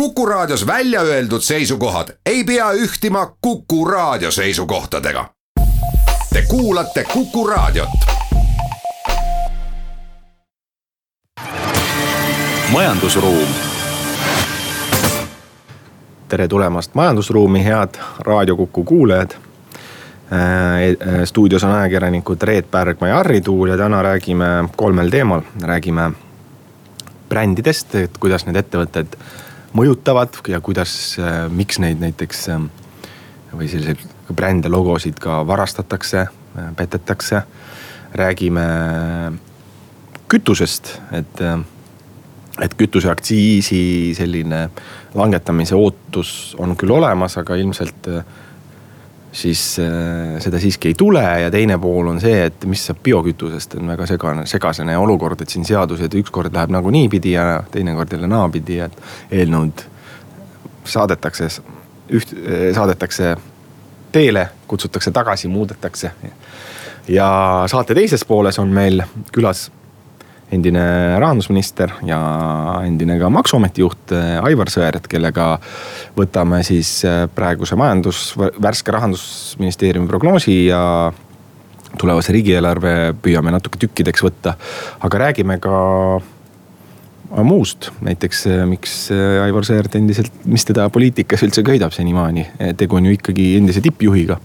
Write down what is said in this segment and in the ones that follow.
Kuku Raadios välja öeldud seisukohad ei pea ühtima Kuku Raadio seisukohtadega. Te kuulate Kuku Raadiot. majandusruum. tere tulemast Majandusruumi, head Raadio Kuku kuulajad Äh, äh, stuudios on ajakirjanikud Reet Pärgma ja Harri Tuul ja täna räägime kolmel teemal. räägime brändidest, et kuidas need ettevõtted mõjutavad ja kuidas, äh, miks neid näiteks või selliseid brände, logosid ka varastatakse, petetakse. räägime kütusest, et, et kütuseaktsiisi selline langetamise ootus on küll olemas, aga ilmselt siis äh, seda siiski ei tule ja teine pool on see, et mis saab biokütusest, on väga segane, segasene olukord, et siin seadused ükskord läheb nagu niipidi ja teinekord jälle naapidi, et eelnõud saadetakse, üht, saadetakse teele, kutsutakse tagasi, muudetakse. ja saate teises pooles on meil külas endine rahandusminister ja endine ka maksuameti juht äh, Aivar Sõerd, kellega võtame siis äh, praeguse majandus, värske rahandusministeeriumi prognoosi ja tulevase riigieelarve püüame natuke tükkideks võtta. aga räägime ka muust, näiteks äh, miks Aivar Sõerd endiselt, mis teda poliitikas üldse köidab senimaani, tegu on ju ikkagi endise tippjuhiga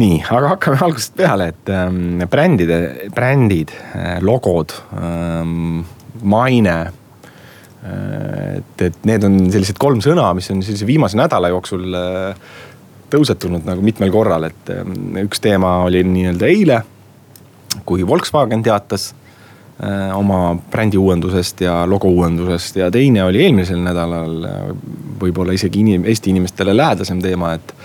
nii, aga hakkame algusest peale, et ähm, brändide, brändid, äh, logod ähm,, maine äh,. et, et need on sellised kolm sõna, mis on sellise viimase nädala jooksul äh, tõusetunud nagu mitmel korral, et äh, üks teema oli nii-öelda eile, kui Volkswagen teatas äh, oma brändi uuendusest ja logo uuendusest ja teine oli eelmisel nädalal äh, võib-olla isegi inim, Eesti inimestele lähedasem teema, et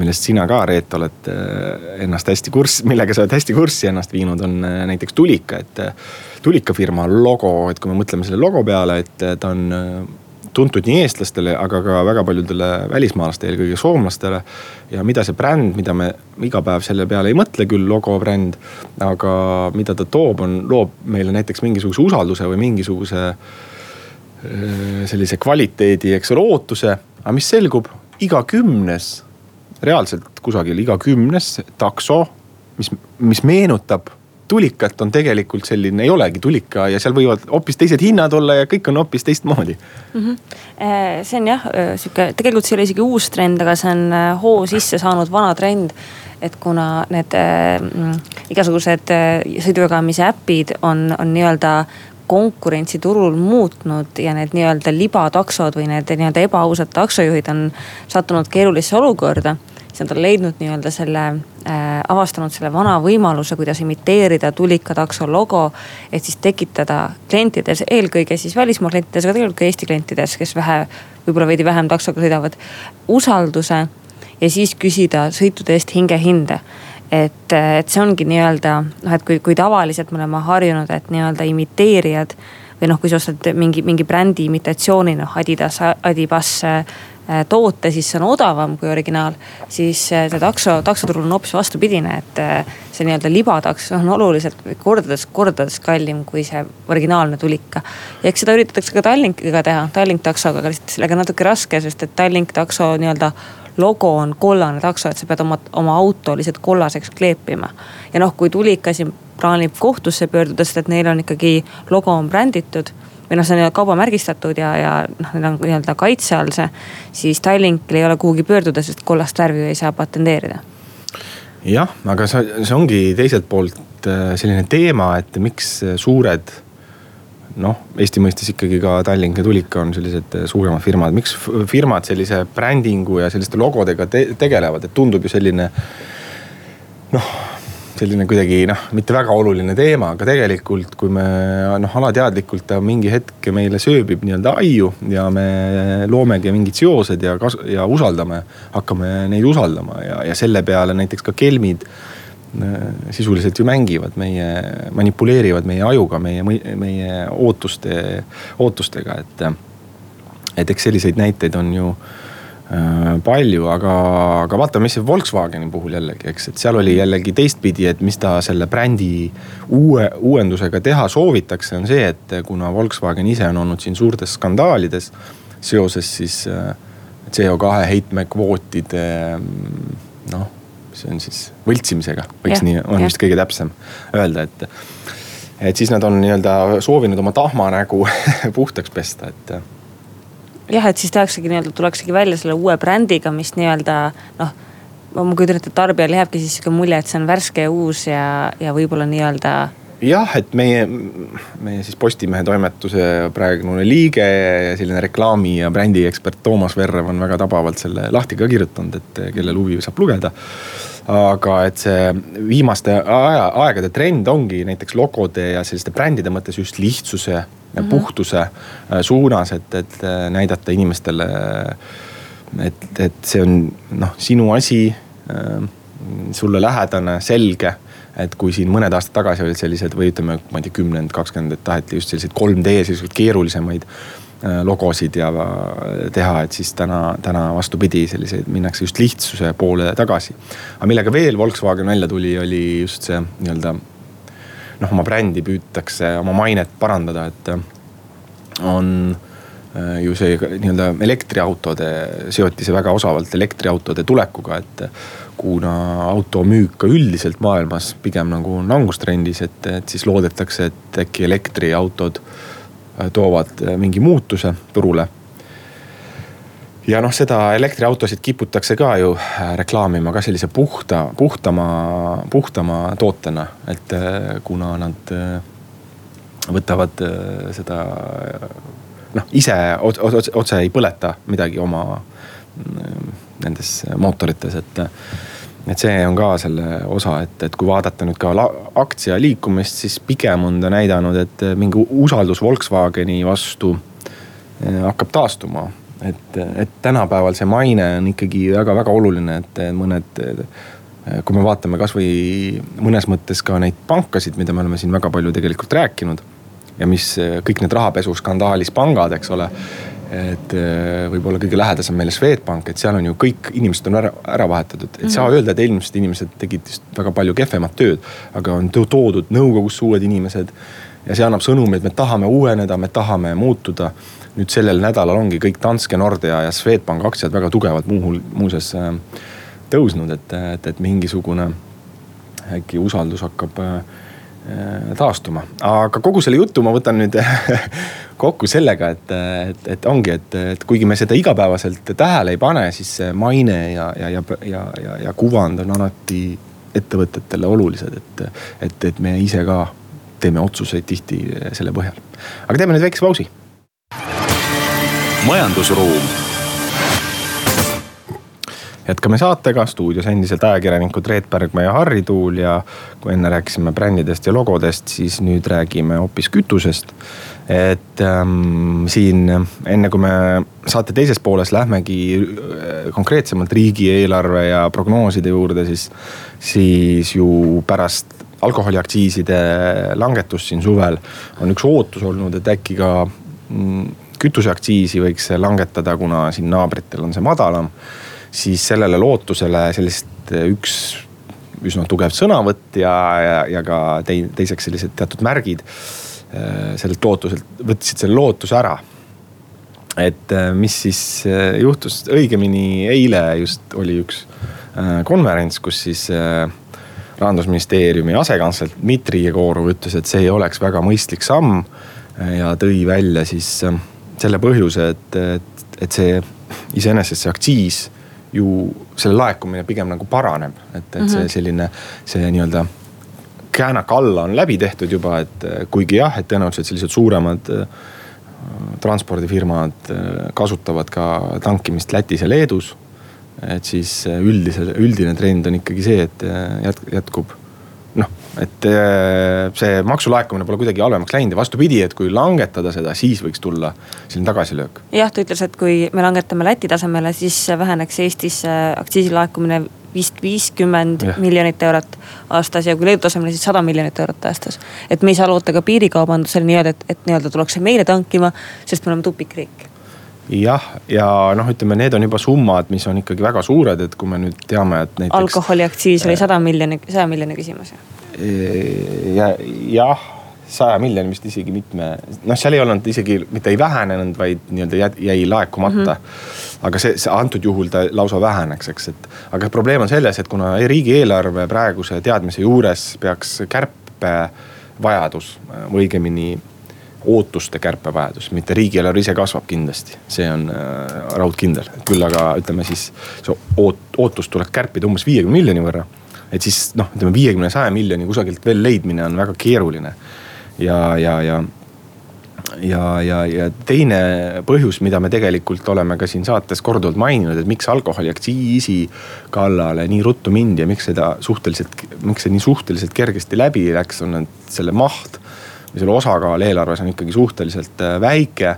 millest sina ka, Reet, oled äh, ennast hästi kurssi, millega sa oled hästi kurssi ennast viinud, on äh, näiteks Tulika, et. Äh, tulika firma logo, et kui me mõtleme selle logo peale, et ta on tuntud nii eestlastele, aga ka väga paljudele välismaalastele, eelkõige soomlastele. ja mida see bränd, mida me iga päev selle peale ei mõtle küll, logo bränd. aga mida ta toob, on, loob meile näiteks mingisuguse usalduse või mingisuguse sellise kvaliteedi, eks ole, ootuse. aga mis selgub, iga kümnes reaalselt kusagil iga kümnes takso, mis, mis meenutab tulikat, on tegelikult selline, ei olegi tulika ja seal võivad hoopis teised hinnad olla ja kõik on hoopis teistmoodi mm. -hmm. see on jah sihuke, tegelikult see ei ole isegi uus trend, aga see on äh, hoo sisse saanud vana trend. et kuna need äh, igasugused äh, sõidujagamise äpid on, on nii-öelda konkurentsiturul muutnud ja need nii-öelda libataksod või need nii-öelda ebaausad taksojuhid on sattunud keerulisse olukorda siis nad on leidnud nii-öelda selle äh,, avastanud selle vana võimaluse, kuidas imiteerida tulika takso logo. et siis tekitada klientides, eelkõige siis välismaa klientides, aga tegelikult ka Eesti klientides, kes vähe, võib-olla veidi vähem taksoga sõidavad, usalduse. ja siis küsida sõitude eest hingehinde et, et see ongi nii-öelda noh, et kui, kui tavaliselt me oleme harjunud, et nii-öelda imiteerijad või noh, kui sa ostad mingi, mingi brändi imitatsiooni, noh Adidas, Adibas Äh, toote, siis see on odavam kui originaal. siis äh, see takso, taksoturul on hoopis vastupidine, et äh, see nii-öelda libatakso on oluliselt kordades, kordades kallim kui see originaalne tulika. ja eks seda üritatakse ka Tallinkiga teha, Tallink taksoga, aga lihtsalt sellega natuke raske, sest et Tallink takso nii-öelda logo on kollane takso, et sa pead oma, oma auto lihtsalt kollaseks kleepima. ja noh, kui tulika siin plaanib kohtusse pöörduda, sest et neil on ikkagi logo on bränditud või noh, see on kaubamärgistatud ja, ja noh, neil on nii-öelda kaitse all see. siis Tallinkil ei ole kuhugi pöörduda, sest kollast värvi ei saa patenteerida. jah, aga see, see ongi teiselt poolt äh, selline teema, et miks suured noh, Eesti mõistes ikkagi ka Tallink ja Tulika on sellised äh, suuremad firmad, miks firmad sellise brändingu ja selliste logodega te tegelevad, et tundub ju selline noh selline kuidagi noh, mitte väga oluline teema, aga tegelikult, kui me noh, alateadlikult ta mingi hetk meile sööbib nii-öelda aiu ja me loomegi mingid seosed ja kas- ja usaldame, hakkame neid usaldama ja, ja selle peale näiteks ka kelmid äh, sisuliselt ju mängivad meie, manipuleerivad meie ajuga, meie, meie ootuste, ootustega, et. et eks selliseid näiteid on ju palju, aga, aga vaatame, mis see Volkswageni puhul jällegi, eks, et seal oli jällegi teistpidi, et mis ta selle brändi uue, uuendusega teha soovitakse, on see, et kuna Volkswagen ise on olnud siin suurtes skandaalides. seoses siis CO2 heitmekvootide noh, see on siis võltsimisega, võiks ja, nii, on ja. vist kõige täpsem öelda, et. et siis nad on nii-öelda soovinud oma tahmanägu puhtaks pesta, et jah, et siis tehaksegi nii-öelda, tullaksegi välja selle uue brändiga, mis nii-öelda noh. ma kujutan ette, et tarbijale jääbki siis sihuke mulje, et see on värske ja uus ja, ja võib-olla nii-öelda. jah, et meie, meie siis Postimehe toimetuse praegune liige selline reklaami ja brändiekspert Toomas Verrev on väga tabavalt selle lahti ka kirjutanud, et kellel huvi saab lugeda aga et see viimaste aja, aegade trend ongi näiteks logode ja selliste brändide mõttes just lihtsuse mm -hmm. puhtuse äh, suunas, et, et äh, näidata inimestele. et, et see on noh, sinu asi, äh, sulle lähedane, selge et kui siin mõned aastad tagasi olid sellised või ütleme, ma ei tea, kümnend, kakskümmend, et taheti just selliseid 3D selliseid keerulisemaid logosid ja teha, et siis täna, täna vastupidi, selliseid minnakse just lihtsuse poole tagasi. aga millega veel Volkswagen välja tuli, oli just see nii-öelda noh, oma brändi püütakse, oma mainet parandada, et on äh, ju see nii-öelda elektriautode, seoti see väga osavalt elektriautode tulekuga, et kuna auto müük ka üldiselt maailmas pigem nagu on langustrendis, et, et siis loodetakse, et äkki elektriautod äh, toovad äh, mingi muutuse turule ja noh, seda elektriautosid kiputakse ka ju äh, reklaamima ka sellise puhta, puhtama, puhtama tootena. et äh, kuna nad äh, võtavad seda noh, ise otse, otse ei põleta midagi oma nendes mootorites, et et see on ka selle osa, et, et kui vaadata nüüd ka aktsia liikumist, siis pigem on ta näidanud, et mingi usaldus Volkswageni vastu hakkab taastuma et, et tänapäeval see maine on ikkagi väga-väga oluline, et mõned kui me vaatame kasvõi mõnes mõttes ka neid pankasid, mida me oleme siin väga palju tegelikult rääkinud. ja mis kõik need rahapesuskandaalis pangad, eks ole. Et võib-olla kõige lähedasem meile Swedbank, et seal on ju kõik inimesed on ära, ära vahetatud, et mm -hmm. saa öelda, et eelmised inimesed tegid väga palju kehvemat tööd. aga on toodud nõukogusse uued inimesed ja see annab sõnumi, et me tahame uueneda, me tahame muutuda nüüd sellel nädalal ongi kõik Danske, Nordea ja Swedbank aktsiad väga tugevalt muuhul, muuseas äh, tõusnud, et, et, et mingisugune äkki usaldus hakkab äh, taastuma. aga kogu selle jutu ma võtan nüüd kokku sellega, et, et, et ongi, et, et kuigi me seda igapäevaselt tähele ei pane, siis maine ja, ja, ja, ja, ja, ja kuvand on alati ettevõtetele olulised, et, et, et me ise ka teeme otsuseid tihti selle põhjal. aga teeme nüüd väikese pausi majandusruum. Jätkame saatega, stuudios endiselt ajakirjanikud Reet Pärgma ja Harri Tuul ja kui enne rääkisime brändidest ja logodest, siis nüüd räägime hoopis kütusest. et ähm, siin enne kui me saate teises pooles lähmegi äh, konkreetsemalt riigieelarve ja prognooside juurde, siis, siis ju pärast alkoholiaktsiiside langetust siin suvel on üks ootus olnud, et äkki ka mm, kütuseaktsiisi võiks langetada, kuna siin naabritel on see madalam. Siis sellele lootusele sellist eh, üks üsna tugev sõnavõtt ja, ja, ja ka tei, teiseks sellised teatud märgid eh, sellelt lootuselt, võtsid selle lootuse ära. et eh, mis siis juhtus, õigemini eile just oli üks konverents, kus siis rahandusministeeriumi asekantsler Dmitri Jegorov ütles, et see oleks väga mõistlik samm ja tõi välja siis selle põhjuse, et, et, et see iseenesest see aktsiis ju selle laekumine pigem nagu paraneb, et, et see mhm. selline, see nii-öelda käänak alla on läbi tehtud juba, et kuigi jah, et tõenäoliselt sellised suuremad äh, transpordifirmad äh, kasutavad ka tankimist Lätis ja Leedus. et siis üldise, üldine trend on ikkagi see, et jätkub et äh, see maksulaekumine pole kuidagi halvemaks läinud ja vastupidi, et kui langetada seda, siis võiks tulla selline tagasilöök. jah, ta ütles, et kui me langetame Läti tasemele, siis väheneks Eestis aktsiisilaekumine vist viiskümmend miljonit eurot aastas ja kui Leedu tasemel, siis sada miljonit eurot aastas. et me ei saa loota ka piirikaubandusel nii-öelda, et, et nii-öelda tullakse meile tankima, sest me oleme tupikriik jah, ja noh, ütleme, need on juba summad, mis on ikkagi väga suured, et kui me nüüd teame, et näiteks. alkoholiaktsiis oli sada miljoni, saja miljoni küsimus. Ja jah, saja miljoni vist isegi mitme, noh, seal ei olnud isegi mitte ei vähenenud, vaid nii-öelda jäi laekumata mm. -hmm. aga see, see antud juhul ta lausa väheneks, eks, et. aga probleem on selles, et kuna riigieelarve praeguse teadmise juures peaks kärpevajadus või õigemini ootuste kärpevajadus, mitte riigieelarve ise kasvab kindlasti, see on äh, raudkindel. küll aga ütleme siis see oot-, ootust tuleks kärpida umbes viiekümne miljoni võrra. Et siis noh, ütleme viiekümne, saja miljoni kusagilt veel leidmine on väga keeruline. ja, ja, ja, ja, ja, ja teine põhjus, mida me tegelikult oleme ka siin saates korduvalt maininud, et miks alkoholiaktsiisi kallale nii ruttu mindi ja miks seda suhteliselt, miks see nii suhteliselt kergesti läbi läks, on selle maht ja selle osakaal eelarves on ikkagi suhteliselt äh, väike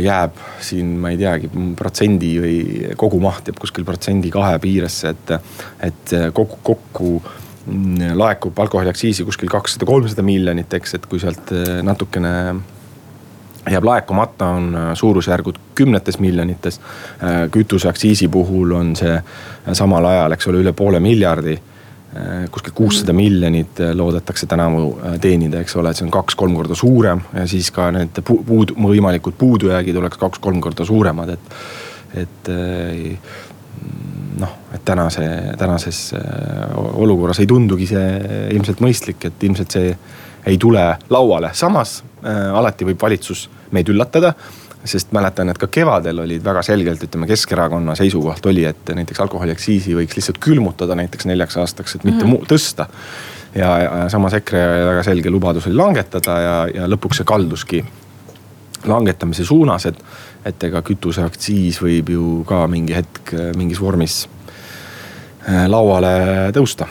jääb siin, ma ei teagi, protsendi või kogumaht jääb kuskil protsendi kahe piiresse, et, et kokku, kokku mm, laekub alkoholiaktsiisi kuskil kakssada, kolmsada miljonit, eks, et kui sealt äh, natukene jääb laekumata, on suurusjärgud kümnetes miljonites. kütuseaktsiisi puhul on see samal ajal, eks ole, üle poole miljardi Äh, kuskil kuussada miljonit äh, loodetakse tänavu äh, teenida, eks ole, et see on kaks-kolm korda suurem. Ja siis ka need puud, võimalikud puudujäägid oleks kaks-kolm korda suuremad, et, et noh, et tänase, tänases olukorras ei tundugi see ilmselt mõistlik, et ilmselt see ei tule lauale, samas äh, alati võib valitsus meid üllatada sest mäletan, et ka kevadel olid väga selgelt, ütleme Keskerakonna seisukoht oli, et näiteks alkoholiaktsiisi võiks lihtsalt külmutada näiteks neljaks aastaks, et mitte mm -hmm. tõsta. ja, ja samas EKRE väga selge lubadus oli langetada ja, ja lõpuks see kalduski langetamise suunas, et, et ega kütuseaktsiis võib ju ka mingi hetk mingis vormis äh, lauale tõusta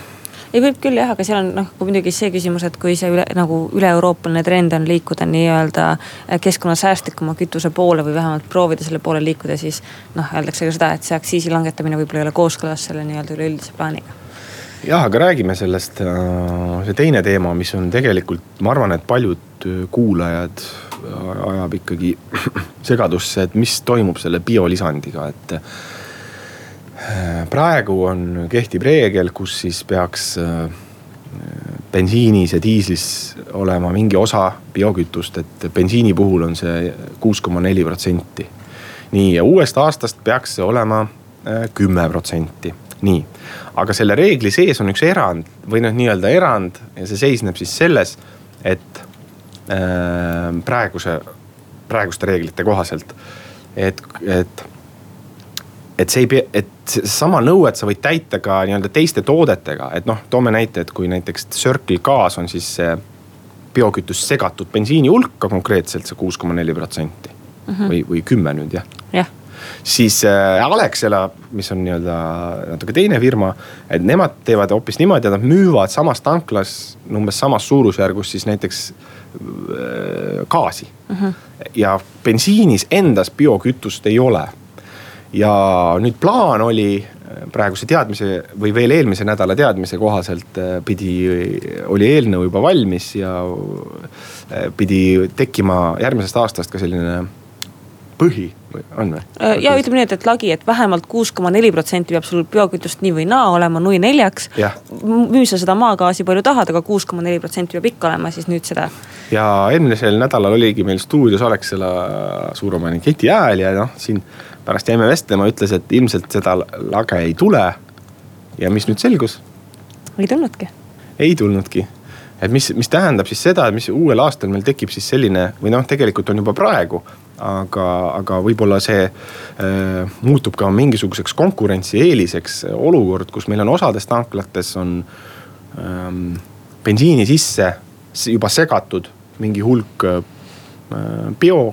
ei võib küll jah, aga seal on noh, muidugi see küsimus, et kui see üle nagu üle-euroopaline trend on liikuda nii-öelda äh, keskkonnasäästlikuma kütuse poole või vähemalt proovida selle poole liikuda, siis noh, öeldakse ka seda, et see aktsiisi langetamine võib-olla ei ole kooskõlas selle nii-öelda üleüldise plaaniga. Jah, aga räägime sellest, äh, see teine teema, mis on tegelikult, ma arvan, et paljud äh, kuulajad ajab ikkagi segadusse, et mis toimub selle biolisandiga, et praegu on, kehtib reegel, kus siis peaks äh, bensiinis ja diislis olema mingi osa biokütust, et bensiini puhul on see kuus koma neli protsenti. nii, ja uuest aastast peaks see olema äh, kümme protsenti, nii. aga selle reegli sees on üks erand või noh, nii-öelda erand ja see seisneb siis selles, et äh, praeguse, praeguste reeglite kohaselt, et, et et see ei pea, et sama nõuet sa võid täita ka nii-öelda teiste toodetega, et noh, toome näite, et kui näiteks Circle Gas on siis see biokütus segatud bensiini hulka konkreetselt see kuus koma neli protsenti. Mhm. või, või kümme nüüd jah jah siis äh, Alexela, mis on nii-öelda natuke teine firma, et nemad teevad hoopis niimoodi, et nad müüvad samas tanklas umbes samas suurusjärgus siis näiteks äh, gaasi uh. Mhm. -huh. ja bensiinis endas biokütust ei ole ja nüüd plaan oli äh, praeguse teadmise või veel eelmise nädala teadmise kohaselt äh, pidi, oli eelnõu juba valmis ja äh, pidi tekkima järgmisest aastast ka selline põhi on või? ja ütleme nii, et, et lagi, et vähemalt kuus koma neli protsenti peab sul biokütust nii või naa olema nui neljaks. müü sa seda maagaasi palju tahad, aga kuus koma neli protsenti peab ikka olema, siis nüüd seda. ja eelmisel nädalal oligi meil stuudios Alexela suuromanik Keti Hääl ja noh, siin pärast jäime vestlema, ütles, et ilmselt seda lage ei tule. ja mis nüüd selgus? ei tulnudki. ei tulnudki, et mis, mis tähendab siis seda, et mis uuel aastal meil tekib siis selline või noh, tegelikult on juba praegu aga, aga võib-olla see äh, muutub ka mingisuguseks konkurentsieeliseks olukord, kus meil on osades tanklates on ähm, bensiini sisse juba segatud mingi hulk äh, bio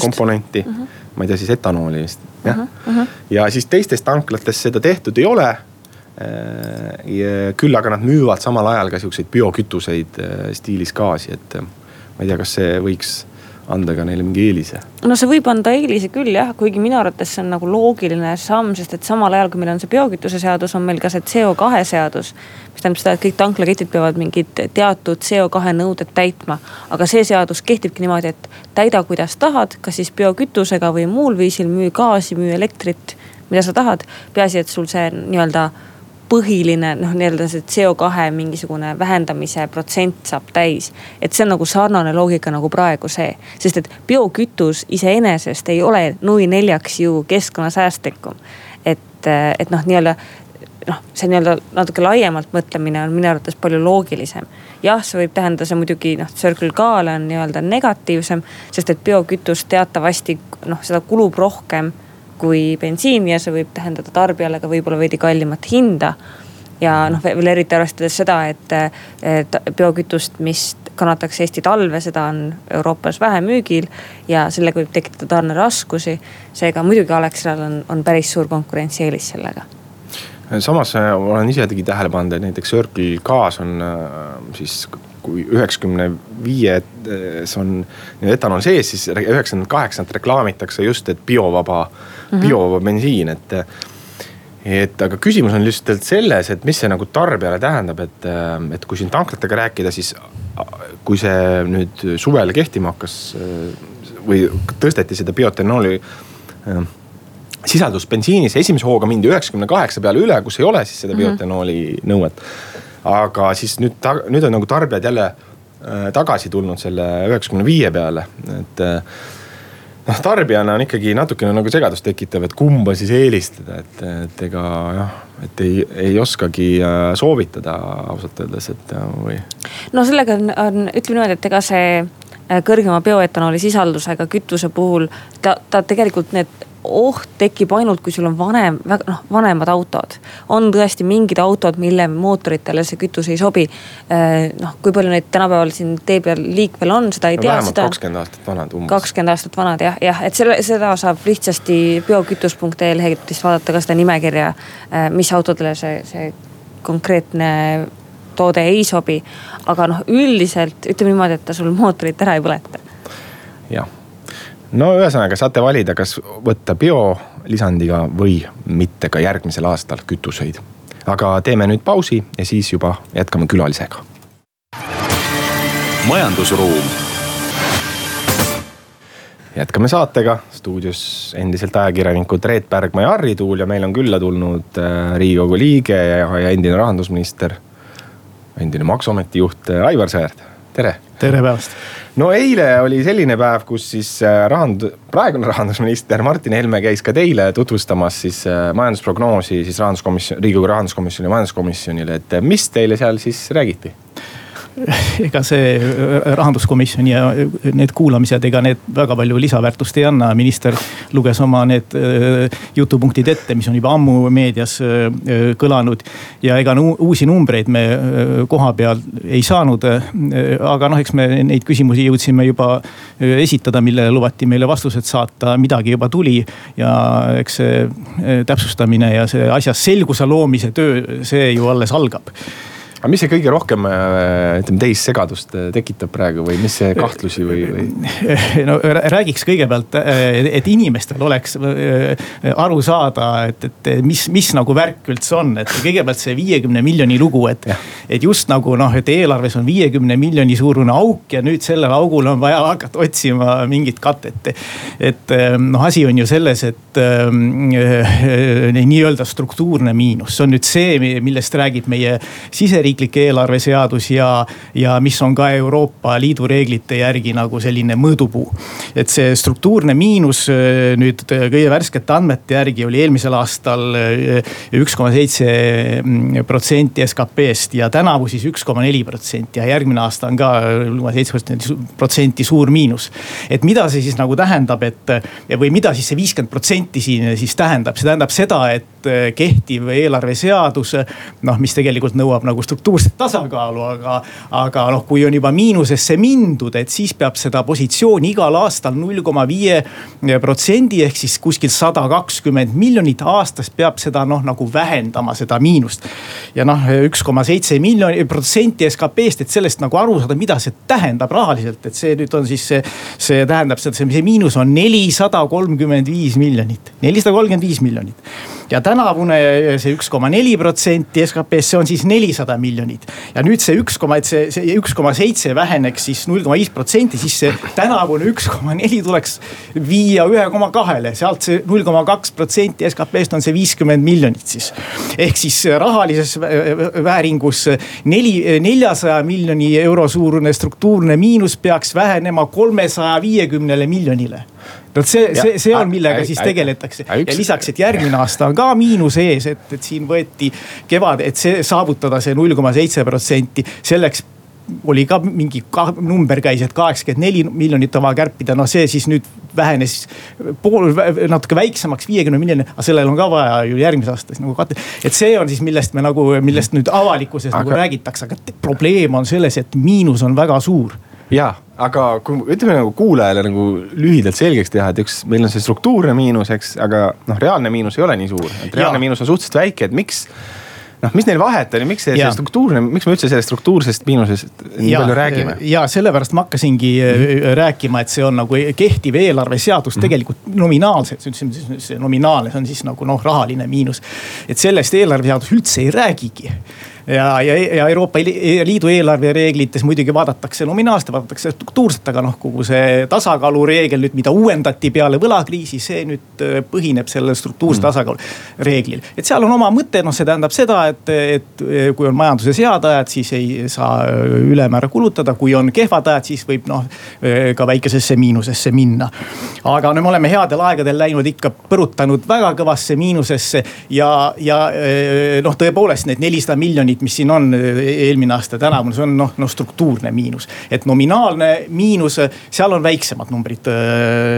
komponenti uh. -huh ma ei tea, siis etanooli vist, jah uh. -huh, uh -huh. ja siis teistes tanklates seda tehtud ei ole. Äh, küll aga nad müüvad samal ajal ka siukseid biokütuseid äh, stiilis gaasi, et äh, ma ei tea, kas see võiks anda ka neile mingi eelise? no see võib anda eelise küll jah, kuigi minu arvates see on nagu loogiline samm, sest et samal ajal, kui meil on see biokütuse seadus, on meil ka see CO2 seadus. mis tähendab seda, et kõik tanklaketid peavad mingid teatud CO2 nõuded täitma. aga see seadus kehtibki niimoodi, et täida, kuidas tahad, kas siis biokütusega või muul viisil, müü gaasi, müü elektrit, mida sa tahad. peaasi, et sul see nii-öelda põhiline noh, nii-öelda see CO2 mingisugune vähendamise protsent saab täis. et see on nagu sarnane loogika nagu praegu see, sest et biokütus iseenesest ei ole nui neljaks ju keskkonnasäästlikum. et, et noh, nii-öelda noh, see nii-öelda natuke laiemalt mõtlemine on minu arvates palju loogilisem. jah, see võib tähendada, see muidugi noh, Circle K-le on nii-öelda negatiivsem, sest et biokütus teatavasti noh, seda kulub rohkem kui bensiin ja see võib tähendada tarbijale ka võib-olla veidi kallimat hinda. ja noh, veel eriti arvestades seda, et, et biokütust, mis kannatakse Eesti talve, seda on Euroopas vähe müügil ja sellega võib tekitada tarneraskusi. seega muidugi Alexelal on, on päris suur konkurentsieelis sellega samas äh, olen isegi tähele pannud, et näiteks Circle K-s on äh, siis kui üheksakümne viies on etanol sees, siis üheksakümmend kaheksat reklaamitakse just, et biovaba mm, -hmm. biovaba bensiin, et. et aga küsimus on lihtsalt selles, et mis see nagu tarbijale tähendab, et, et kui siin tanklatega rääkida, siis kui see nüüd suvel kehtima hakkas või tõsteti seda biotenooli sisaldus bensiinis, esimese hooga mindi üheksakümne kaheksa peale üle, kus ei ole siis seda mhm. biotenooli mm -hmm. nõuet. Aga siis nüüd, nüüd on nagu tarbijad jälle äh, tagasi tulnud selle üheksakümne viie peale, et äh, noh, tarbijana on ikkagi natukene nagu segadust tekitav, et kumba siis eelistada, et, et ega jah, et ei, ei oskagi äh, soovitada ausalt öeldes, et või. no sellega on, on, ütleme niimoodi, et ega see kõrgema bioetanooli sisaldusega kütuse puhul ta, ta tegelikult need oht tekib ainult, kui sul on vanem, väga noh, vanemad autod. on tõesti mingid autod, mille mootoritele see kütus ei sobi. Äh, noh, kui palju neid tänapäeval siin tee peal liikvel on, seda ei no, tea. vähemalt kakskümmend aastat vanad umbes. kakskümmend aastat vanad jah, jah, et selle, seda saab lihtsasti biokütus.ee leheküljest vaadata ka seda nimekirja, äh, mis autodele see, see konkreetne toode ei sobi. aga noh, üldiselt ütleme niimoodi, et ta sul mootorit ära ei põleta. jah no ühesõnaga saate valida, kas võtta biolisandiga või mitte ka järgmisel aastal kütuseid. aga teeme nüüd pausi ja siis juba jätkame külalisega. majandusruum. jätkame saatega, stuudios endiselt ajakirjanikud Reet Pärgma ja Harri Tuul ja meil on külla tulnud äh, riigikogu liige ja, ja endine rahandusminister. endine maksuameti juht äh, Aivar Sõerd, tere. Tere päevast no eile oli selline päev, kus siis äh, rahandus, praegune rahandusminister Martin Helme käis ka teile tutvustamas siis äh, majandusprognoosi siis rahanduskomisjon, riigikogu rahanduskomisjoni majanduskomisjonile, et äh, mis teile seal siis räägiti? ega see äh, rahanduskomisjoni ja äh, need kuulamised, ega need väga palju lisaväärtust ei anna. minister luges oma need äh, jutupunktid ette, mis on juba ammu meedias kõlanud. ja ega uusi numbreid me koha peal ei saanud. aga noh, eks me neid küsimusi jõudsime juba esitada, millele lubati meile vastused saata, midagi juba tuli. ja eks see täpsustamine ja see asjas selguse loomise töö, see ju alles algab aga mis see kõige rohkem äh, ütleme teist segadust äh, tekitab praegu või mis see kahtlusi või, või? no räägiks kõigepealt, äh, et inimestel oleks aru saada, et, et mis, mis nagu värk üldse on, et kõigepealt see viiekümne miljoni lugu, et. et just nagu noh, et eelarves on viiekümne miljoni suurune auk ja nüüd sellele augule on vaja hakata otsima mingit katet. et noh, asi on ju selles, et äh, nii-öelda struktuurne miinus, see on nüüd see, millest räägib meie siseriik siseriiklik eelarveseadus ja, ja mis on ka Euroopa Liidu reeglite järgi nagu selline mõõdupuu. et see struktuurne miinus äh, nüüd äh, kõige värskete andmete järgi oli eelmisel aastal äh, üks koma seitse mm, protsenti SKP-st ja tänavu siis üks koma neli protsenti ja järgmine aasta on ka null koma seitse protsenti suur miinus. et mida see siis nagu tähendab, et või mida siis see viiskümmend protsenti siin siis tähendab, see tähendab seda, et kehtiv eelarveseadus noh, mis tegelikult nõuab nagu struktuurset struktuurset tasakaalu, aga, aga noh, kui on juba miinusesse mindud, et siis peab seda positsiooni igal aastal null koma viie protsendi ehk siis kuskil sada kakskümmend miljonit aastas peab seda noh, nagu vähendama seda miinust. ja noh, üks koma seitse miljoni protsenti SKP-st, et sellest nagu aru saada, mida see tähendab rahaliselt, et see nüüd on siis see, see tähendab seda, see miinus on nelisada kolmkümmend viis miljonit, nelisada kolmkümmend viis miljonit ja tänavune see üks koma neli protsenti SKP-st, see on siis nelisada miljonit. ja nüüd see üks koma, et see, see üks koma seitse väheneks siis null koma viis protsenti, siis see tänavune üks koma neli tuleks viia ühe koma kahele, sealt see null koma kaks protsenti SKP-st on see viiskümmend miljonit siis. ehk siis rahalises vääringus neli, neljasaja miljoni euro suurune struktuurne miinus peaks vähenema kolmesaja viiekümnele miljonile vot see, see, see on, millega siis tegeletakse ja lisaks, et järgmine aasta on ka miinus ees, et, et siin võeti kevad, et see saavutada see null koma seitse protsenti, selleks oli ka mingi ka, number käis, et kaheksakümmend neli miljonit on vaja kärpida, no see siis nüüd vähenes pool, natuke väiksemaks, viiekümne miljoni, aga sellel on ka vaja ju järgmise aasta nagu katte. et see on siis, millest me nagu, millest nüüd avalikkuses aga... nagu räägitakse, aga probleem on selles, et miinus on väga suur ja, aga kui ütleme nagu kuulajale nagu lühidalt selgeks teha, et üks, meil on see struktuurne miinus, eks, aga noh, reaalne miinus ei ole nii suur, et reaalne ja. miinus on suhteliselt väike, et miks noh, mis neil vahet on ja miks see, see struktuurne, miks me üldse sellest struktuursest miinusest nii ja, palju räägime? ja sellepärast ma hakkasingi mm -hmm. rääkima, et see on nagu kehtiv eelarveseadus -hmm. tegelikult nominaalselt, see nominaalne, see on siis nagu noh, rahaline miinus. et sellest eelarveseadus üldse ei räägigi ja, ja, ja Euroopa Liidu eelarvereeglites muidugi vaadatakse nominaalselt, vaadatakse struktuurselt, aga noh, kogu see tasakaalureegel nüüd, mida uuendati peale võlakriisi, see nüüd äh, põhineb sellel struktuurse mm. tasakaalu reeglil. et seal on oma mõte, noh, see tähendab seda, et, et äh, kui on majanduses head ajad, siis ei saa äh, ülemäära kulutada, kui on kehvad ajad, siis võib noh ka väikesesse miinusesse minna. aga no me oleme headel aegadel läinud ikka põrutanud väga kõvasse miinusesse ja, ja noh, tõepoolest need nelisada miljonit miljonit, mis siin on eelmine aasta, tänavune, see on noh, noh struktuurne miinus. et nominaalne miinus, seal on väiksemad numbrid.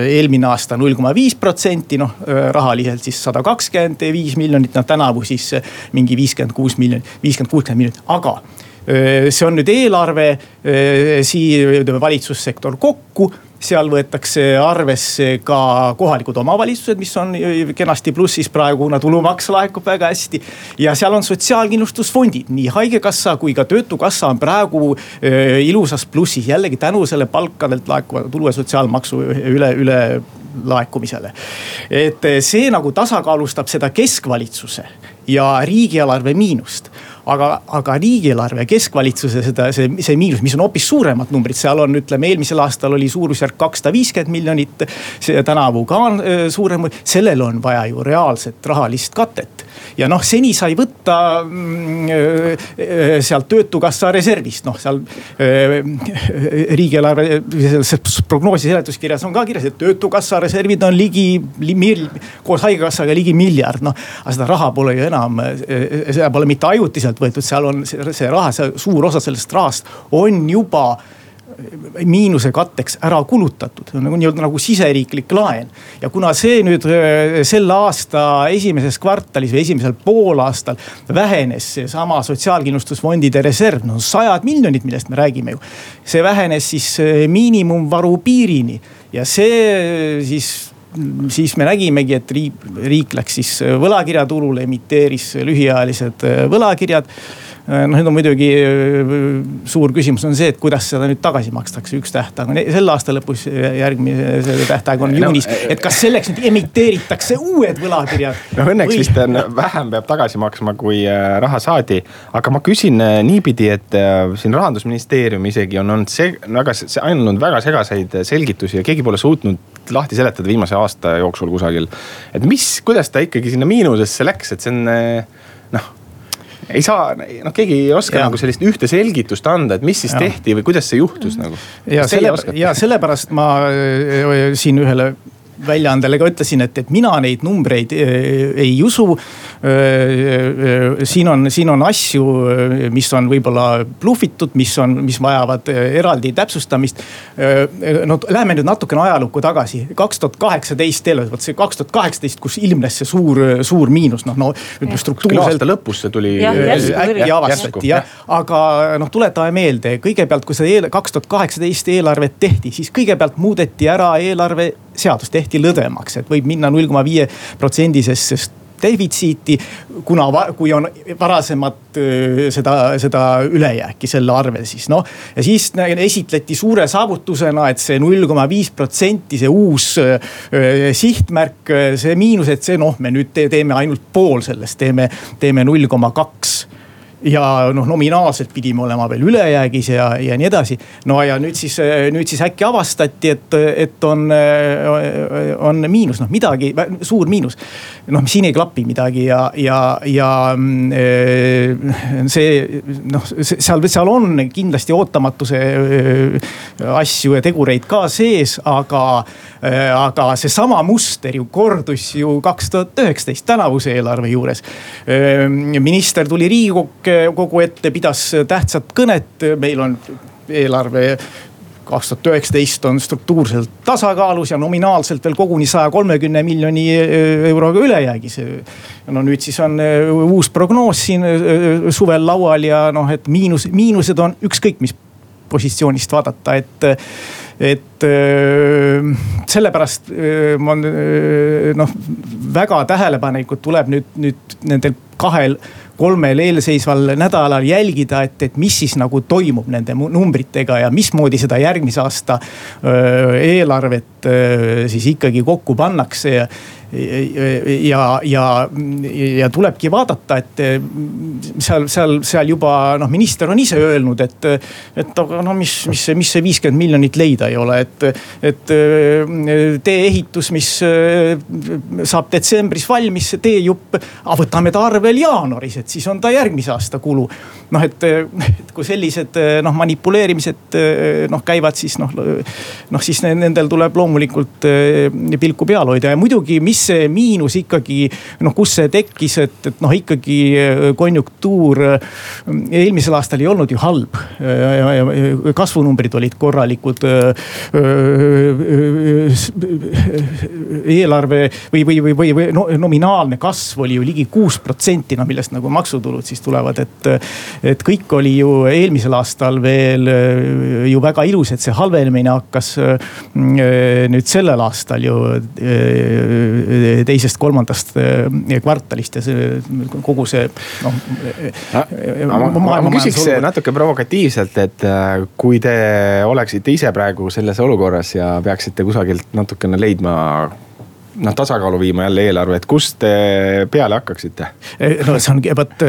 eelmine aasta null koma viis protsenti, noh rahaliselt siis sada kakskümmend viis miljonit, noh tänavu siis mingi viiskümmend kuus miljonit, viiskümmend, kuuskümmend miljonit, aga see on nüüd eelarve, siia valitsussektor kokku seal võetakse arvesse ka kohalikud omavalitsused, mis on kenasti plussis praegu, kuna tulumaks laekub väga hästi. ja seal on sotsiaalkindlustusfondid, nii haigekassa kui ka töötukassa on praegu ilusas plussis, jällegi tänu selle palkadelt laekuva tulu ja sotsiaalmaksu üle, üle laekumisele. et see nagu tasakaalustab seda keskvalitsuse ja riigieelarve miinust aga, aga riigieelarve keskvalitsuse seda, see, see miinus, mis on hoopis suuremad numbrid, seal on, ütleme eelmisel aastal oli suurusjärk kakssada viiskümmend miljonit. tänavu ka on suurem, sellel on vaja ju reaalset rahalist katet ja noh, seni sai võtta mm, sealt töötukassa reservist, noh seal riigieelarve selles prognoosi seletuskirjas on ka kirjas, et töötukassa reservid on ligi, koos haigekassaga ligi miljard, noh. aga seda raha pole ju enam, seda pole mitte ajutiselt võetud, seal on see, see raha, see suur osa sellest rahast on juba miinuse katteks ära kulutatud, nagu nii-öelda nagu siseriiklik laen. ja kuna see nüüd selle aasta esimeses kvartalis või esimesel poolaastal vähenes seesama sotsiaalkindlustusfondide reserv, no sajad miljonid, millest me räägime ju. see vähenes siis miinimumvaru piirini ja see siis siis me nägimegi, et riik, riik läks siis võlakirjaturule, emiteeris lühiajalised võlakirjad noh, nüüd on muidugi äh, suur küsimus on see, et kuidas seda nüüd tagasi makstakse, üks tähtaeg on selle aasta lõpus, järgmise tähtaeg on juunis no,. et kas selleks nüüd emiteeritakse uued võlakirjad? no õnneks või... vist on vähem peab tagasi maksma, kui äh, raha saadi. aga ma küsin niipidi, et siin rahandusministeerium isegi on olnud see väga, andnud väga segaseid selgitusi ja keegi pole suutnud lahti seletada viimase aasta jooksul kusagil. et mis, kuidas ta ikkagi sinna miinusesse läks, et see on ei saa, noh keegi ei oska ja. nagu sellist ühte selgitust anda, et mis siis ja. tehti või kuidas see juhtus nagu. ja selle, ja sellepärast ma äh, siin ühele väljaandele ka ütlesin, et, et mina neid numbreid äh, ei usu. Äh, siin on, siin on asju, mis on võib-olla blufitud, mis on, mis vajavad eraldi täpsustamist. no läheme nüüd natukene ajalukku tagasi, kaks tuhat kaheksateist eelarve, vot see kaks tuhat kaheksateist, kus ilmnes see suur, suur miinus, noh, no ütleme struktuurselt. aasta lõpus see tuli. äkki avastati jah, aga noh, tuletame meelde, kõigepealt, kui seda kaks tuhat kaheksateist eelarvet tehti, siis kõigepealt muudeti ära eelarveseadus, tehti lõdvemaks, et võib minna null koma viie protsendisest defitsiiti. kuna, kui on varasemat seda, seda ülejääki selle arvel siis noh. ja siis esitleti suure saavutusena, et see null koma viis protsenti, see uus sihtmärk, see miinus, et see noh, me nüüd teeme ainult pool sellest, teeme, teeme null koma kaks ja noh, nominaalselt pidime olema veel ülejäägis ja, ja nii edasi. no ja nüüd siis, nüüd siis äkki avastati, et, et on, on miinus, noh midagi, suur miinus. noh, siin ei klapi midagi ja, ja, ja see noh, seal, seal on kindlasti ootamatuse asju ja tegureid ka sees, aga, aga seesama muster ju kordus ju kaks tuhat üheksateist tänavuse eelarve juures. minister tuli Riigikokku kogu ette, pidas tähtsat kõnet, meil on eelarve kaks tuhat üheksateist on struktuurselt tasakaalus ja nominaalselt veel koguni saja kolmekümne miljoni euroga ülejäägis. no nüüd siis on äh, uus prognoos siin äh, suvel laual ja noh, et miinus, miinused on ükskõik mis positsioonist vaadata, et et sellepärast ma noh, väga tähelepanelikult tuleb nüüd, nüüd nendel kahel kolmel eelseisval nädalal jälgida, et, et mis siis nagu toimub nende numbritega ja mismoodi seda järgmise aasta eelarvet siis ikkagi kokku pannakse ja ja, ja, ja tulebki vaadata, et seal, seal, seal juba noh, minister on ise öelnud, et, et aga no mis, mis mis see viiskümmend miljonit leida ei ole, et, et tee-ehitus, mis saab detsembris valmis, see teejupp, võtame ta arvel jaanuaris, et siis on ta järgmise aasta kulu. noh, et, et kui sellised noh, manipuleerimised noh käivad, siis noh, noh siis nendel tuleb loomulikult pilku peal hoida ja muidugi, mis see miinus ikkagi noh, kus see tekkis, et, et noh, ikkagi äh, konjunktuur äh, eelmisel aastal ei olnud ju halb. Kasvunumbrid olid korralikud. eelarve või, või, või, või, või no, nominaalne kasv oli ju ligi kuus protsenti, no millest nagu maksutulud siis tulevad, et. et kõik oli ju eelmisel aastal veel ju väga ilus, et see halvenemine hakkas nüüd sellel aastal ju teisest-kolmandast eh, kvartalist ja see kogu see noh. ma, ma, ma küsiks natuke provokatiivselt, et äh, kui te oleksite ise praegu selles olukorras ja peaksite kusagilt natukene leidma noh tasakaalu viima jälle eelarve, et kust te peale hakkaksite? no see on, vot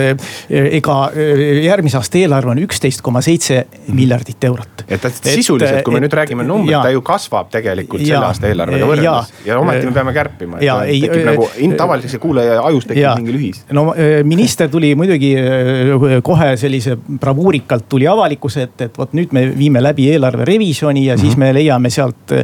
ega järgmise aasta eelarve on üksteist koma seitse miljardit eurot. et sisuliselt, kui me et, nüüd räägime numbrit, ta ju kasvab tegelikult ja, selle aasta eelarvega võrreldes ja, ja ometi me peame kärpima. ja ei. tekib nagu tavalise kuulaja ajus tekib ja, mingi lühis. no minister tuli muidugi kohe sellise bravuurikalt tuli avalikkuse ette, et vot nüüd me viime läbi eelarve revisjoni ja mm -hmm. siis mhm. me leiame sealt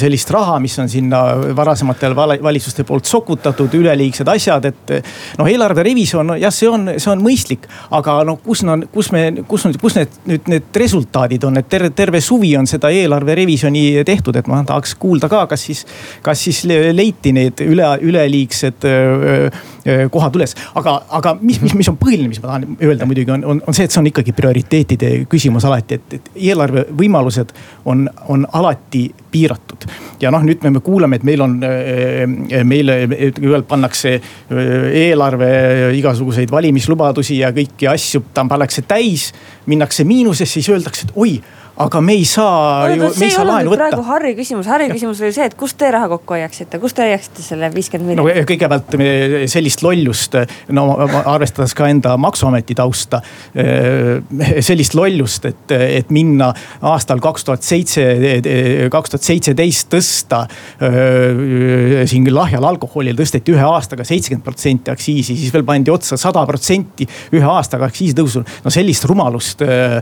sellist raha, mis on sinna varasematel valitsuste poolt sokutatud üleliigsed asjad, et. noh, eelarve revisjon, jah, see on, see on mõistlik, aga noh, kus on, kus me, kus on, kus need nüüd need resultaadid on, et terve, terve suvi on seda eelarve revisjoni tehtud, et ma tahaks kuulda ka, kas siis, kas siis leiti need üle, üleliigsed kohad üles. aga, aga mis, mis, mis on põhiline, mis ma tahan öelda muidugi on, on, on see, et see on ikkagi prioriteetide küsimus alati, et, et eelarve võimalused on, on alati piiratud. ja noh, nüüd me kuuleme, et meil on, meile kõigepealt pannakse eelarve igasuguseid valimislubadusi ja kõiki asju, ta pannakse täis, minnakse miinusesse, siis öeldakse, et oi aga me ei saa ju, me ei saa laenu võtta. praegu Harri küsimus, Harri küsimus oli see, et kust te raha kokku hoiaksite, kust te hoiaksite selle viiskümmend miljonit? no kõigepealt sellist lollust, no arvestades ka enda maksuameti tausta. Eh, sellist lollust, et, et minna aastal kaks tuhat seitse, kaks tuhat seitseteist tõsta eh, siin lahjal alkoholil tõsteti ühe aastaga seitsekümmend protsenti aktsiisi, siis veel pandi otsa sada protsenti ühe aastaga aktsiisitõusu. no sellist rumalust, eh,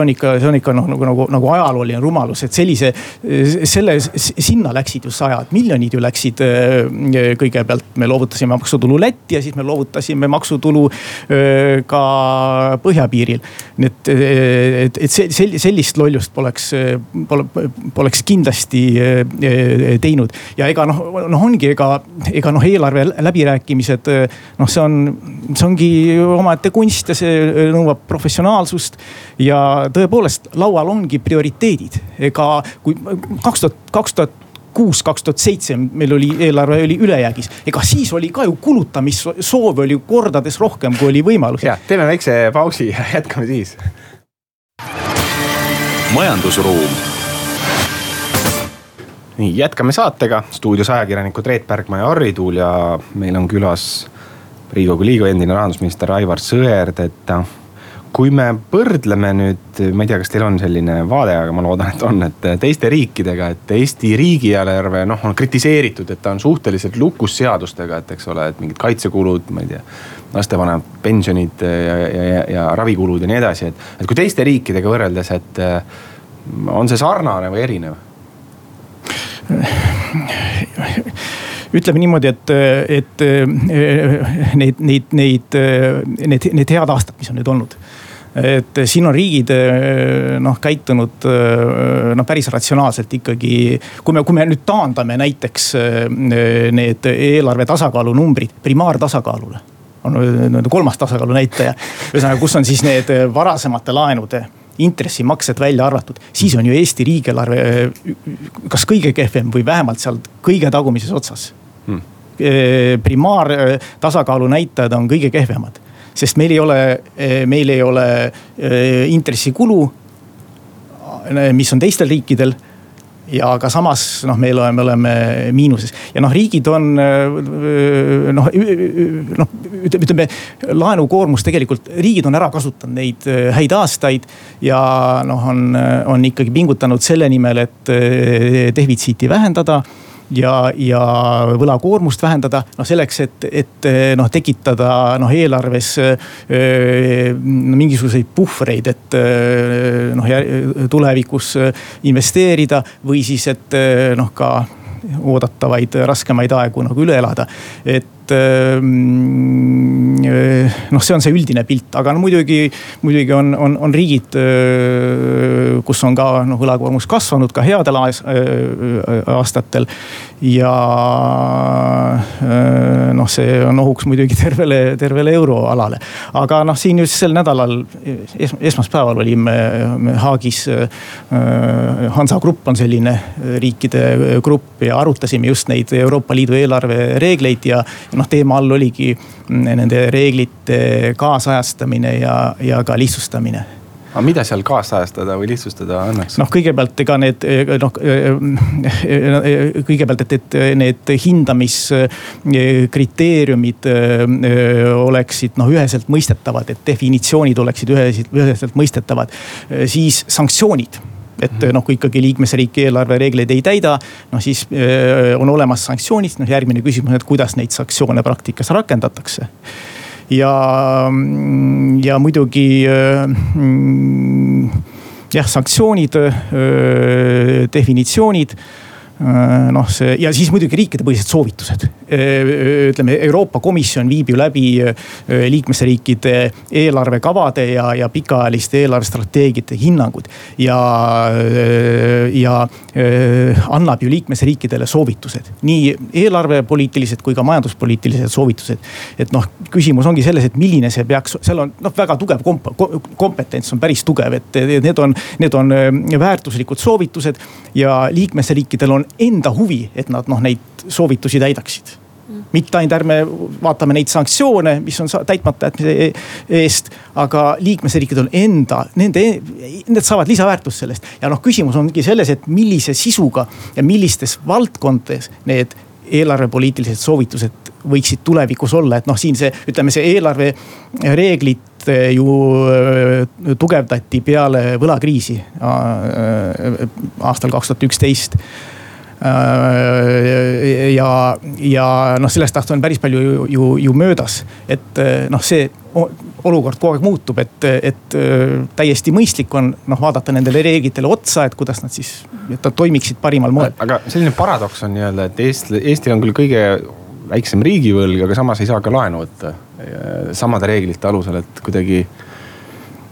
see on ikka, see on ikka noh, nagu, nagu, nagu ajalooline rumalus, et sellise, selle, sinna läksid ju sajad miljonid ju läksid. Äh, kõigepealt me loovutasime maksutulu Lätti ja siis me loovutasime maksutulu äh, ka põhjapiiril. nii et, et, et see, sellist lollust poleks, pole, poleks kindlasti äh, teinud. ja ega noh, noh ongi, ega, ega noh, eelarve läbirääkimised, noh, see on, see ongi omaette kunst ja see nõuab professionaalsust ja tõepoolest laual ongi prioriteedid, ega kui kaks tuhat, kaks tuhat kuus, kaks tuhat seitse meil oli eelarve oli ülejäägis. ega siis oli ka ju kulutamissoove oli kordades rohkem, kui oli võimalusi. ja teeme väikse pausi ja jätkame siis. majandusruum. nii jätkame saatega, stuudios ajakirjanikud Reet Pärgma ja Harri Tuul ja meil on külas riigikogu liige, endine rahandusminister Aivar Sõerd, et kui me võrdleme nüüd, ma ei tea, kas teil on selline vaade, aga ma loodan, et on, et teiste riikidega, et Eesti riigieelarve noh, on kritiseeritud, et ta on suhteliselt lukus seadustega, et eks ole, et mingid kaitsekulud, ma ei tea. lastevanemate pensionid ja, ja, ja, ja ravikulud ja nii edasi, et, et kui teiste riikidega võrreldes, et on see sarnane või erinev? ütleme niimoodi, et, et neid, neid, neid, need, need head aastad, mis on nüüd olnud et siin on riigid noh käitunud noh päris ratsionaalselt ikkagi. kui me, kui me nüüd taandame näiteks need eelarve tasakaalu numbrid primaartasakaalule. on nii-öelda kolmas tasakaalu näitaja, ühesõnaga, kus on siis need varasemate laenude intressimaksed välja arvatud, siis on ju Eesti riigieelarve kas kõige kehvem või vähemalt seal kõige tagumises otsas hmm.. primaartasakaalu näitajad on kõige kehvemad sest meil ei ole, meil ei ole intressikulu, mis on teistel riikidel ja aga samas noh, meil oleme, me oleme miinuses ja noh, riigid on noh, noh ütleme laenukoormus tegelikult, riigid on ära kasutanud neid häid aastaid. ja noh, on, on ikkagi pingutanud selle nimel, et defitsiiti vähendada ja, ja võlakoormust vähendada, noh selleks, et, et noh tekitada noh eelarves öö, mingisuguseid puhvreid, et noh tulevikus investeerida või siis, et noh ka oodatavaid raskemaid aegu nagu üle elada. et mm, noh, see on see üldine pilt, aga no muidugi, muidugi on, on, on riigid, kus on ka noh võlakoormus kasvanud ka headel aastatel. ja noh, see on ohuks muidugi tervele, tervele euroalale. aga noh, siin just sel nädalal es, esmaspäeval olime Haagis. Hansagrupp on selline riikide grupp ja arutasime just neid Euroopa Liidu eelarvereegleid ja noh, teema all oligi nende reeglite kaasajastamine ja, ja ka lihtsustamine aga mida seal kaasajastada või lihtsustada annaks? noh, kõigepealt ega need noh, kõigepealt, et, et need hindamiskriteeriumid oleksid noh üheselt mõistetavad, et definitsioonid oleksid üheselt, üheselt mõistetavad. siis sanktsioonid et noh, kui ikkagi liikmesriik eelarvereegleid ei täida, noh siis on olemas sanktsioonid, noh järgmine küsimus, et kuidas neid sanktsioone praktikas rakendatakse. Ja, ja muidugi mm, jah, sanktsioonid, definitsioonid noh, see ja siis muidugi riikidepõhised soovitused. ütleme, Euroopa Komisjon viib ju läbi liikmesriikide eelarvekavade ja, ja pikaajaliste eelarvestrateegiate hinnangud. ja, ja annab ju liikmesriikidele soovitused, nii eelarvepoliitilised kui ka majanduspoliitilised soovitused. et noh, küsimus ongi selles, et milline see peaks, seal on noh, väga tugev komp-, kompetents on päris tugev, et need on, need on väärtuslikud soovitused ja liikmesriikidel on enda huvi, et nad noh, neid soovitusi täidaksid. Mitte ainult ärme vaatame neid sanktsioone, mis on täitmata jätmise e-, eest, aga liikmesriikidel enda, nende, need saavad lisaväärtust sellest. ja noh, küsimus ongi selles, et millise sisuga ja millistes valdkondades need eelarvepoliitilised soovitused võiksid tulevikus olla, et noh, siin see, ütleme see eelarvereeglit ju äh, tugevdati peale võlakriisi äh, aastal kaks tuhat üksteist ja, ja noh, sellest ajast on päris palju ju, ju, ju möödas, et äh, noh, see olukord kogu aeg muutub, et, et äh, täiesti mõistlik on noh vaadata nendele reeglitele otsa, et kuidas nad siis, et nad toimiksid parimal moel. aga selline paradoks on nii-öelda, et Eesti, Eestil on küll kõige väiksem riigivõlg, aga samas ei saa ka laenu võtta samade reeglite alusel, et kuidagi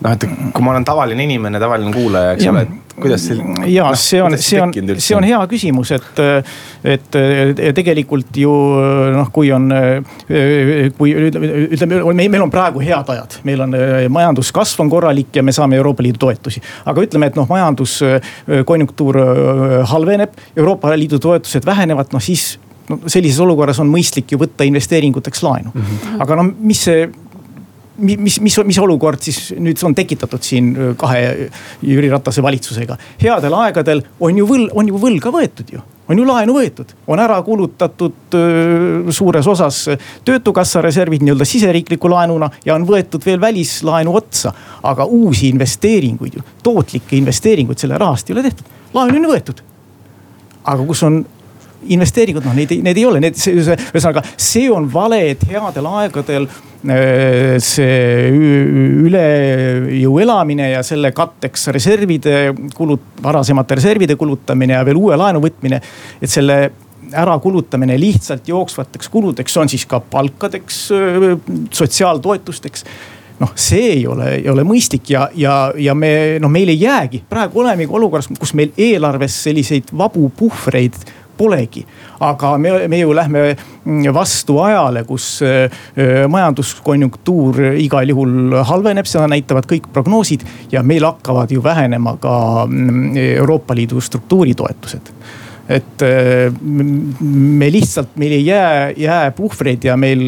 noh, et kui ma olen tavaline inimene, tavaline kuulaja, eks ole, et kuidas see. ja no, see on, see on, see on hea küsimus, et, et tegelikult ju noh, kui on, kui ütleme, meil on praegu head ajad, meil on majanduskasv on korralik ja me saame Euroopa Liidu toetusi. aga ütleme, et noh, majanduskonjunktuur halveneb, Euroopa Liidu toetused vähenevad, noh siis no sellises olukorras on mõistlik ju võtta investeeringuteks laenu mm. -hmm. aga no mis see mis, mis, mis olukord siis nüüd on tekitatud siin kahe Jüri Ratase valitsusega. headel aegadel on ju võl-, on ju võlga võetud ju, on ju laenu võetud, on ära kulutatud öö, suures osas töötukassa reservid nii-öelda siseriikliku laenuna ja on võetud veel välislaenu otsa. aga uusi investeeringuid ju, tootlikke investeeringuid selle rahast ei ole tehtud, laenu on ju võetud. aga kus on investeeringud, noh neid, need ei ole, need, ühesõnaga see on vale, et headel aegadel äh, see üle jõu elamine ja selle katteks reservide kulut-, varasemate reservide kulutamine ja veel uue laenu võtmine. et selle ärakulutamine lihtsalt jooksvateks kuludeks, on siis ka palkadeks, sotsiaaltoetusteks noh, see ei ole, ei ole mõistlik ja, ja, ja me noh, meil ei jäägi, praegu olemegi olukorras, kus meil eelarves selliseid vabu puhvreid polegi. aga me, me ju lähme vastu ajale, kus äh, majanduskonjunktuur igal juhul halveneb, seda näitavad kõik prognoosid. ja meil hakkavad ju vähenema ka mm, Euroopa Liidu struktuuritoetused et äh, me lihtsalt, meil ei jää, jää puhvreid ja meil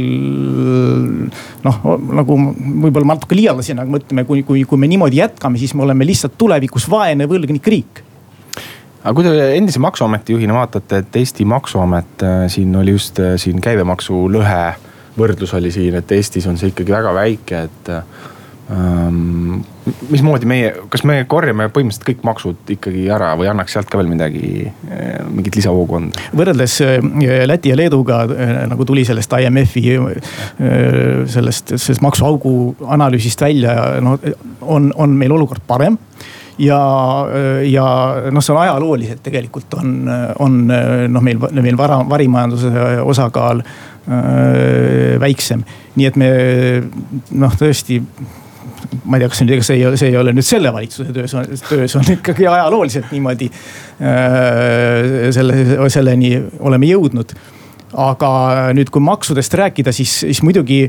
noh, nagu võib-olla ma natuke liialdasin, aga mõtleme, kui, kui, kui me niimoodi jätkame, siis me oleme lihtsalt tulevikus vaene võlgnik riik aga kui te endise maksuameti juhina vaatate, et Eesti maksuamet äh, siin oli just äh, siin käibemaksulõhe võrdlus oli siin, et Eestis on see ikkagi väga väike, et ähm,. mismoodi meie, kas me korjame põhimõtteliselt kõik maksud ikkagi ära või annaks sealt ka veel midagi, äh, mingit lisavoogu anda? võrreldes Läti ja Leeduga nagu tuli sellest IMF-i sellest, sellest maksuaugu analüüsist välja, no on, on meil olukord parem ja, ja noh, see on ajalooliselt tegelikult on, on noh, meil, meil vara, varimajanduse osakaal äh, väiksem. nii et me noh, tõesti ma ei tea, kas see nüüd, ega see ei ole, see ei ole nüüd selle valitsuse töös, töös on ikkagi ajalooliselt niimoodi äh, selle, selleni oleme jõudnud aga nüüd, kui maksudest rääkida, siis, siis muidugi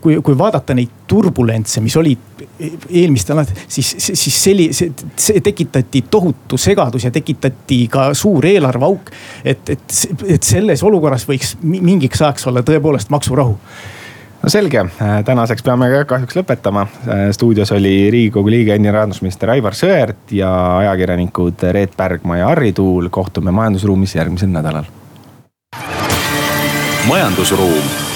kui, kui vaadata neid turbulentse, mis olid eelmistel aastatel, siis, siis selli-, see tekitati tohutu segadus ja tekitati ka suur eelarveauk. et, et, et selles olukorras võiks mingiks ajaks olla tõepoolest maksurahu no selge, tänaseks peame ka kahjuks lõpetama. stuudios oli riigikogu liige, endine rahandusminister Aivar Sõerd ja ajakirjanikud Reet Pärgma ja Harri Tuul. kohtume majandusruumis järgmisel nädalal majandusruum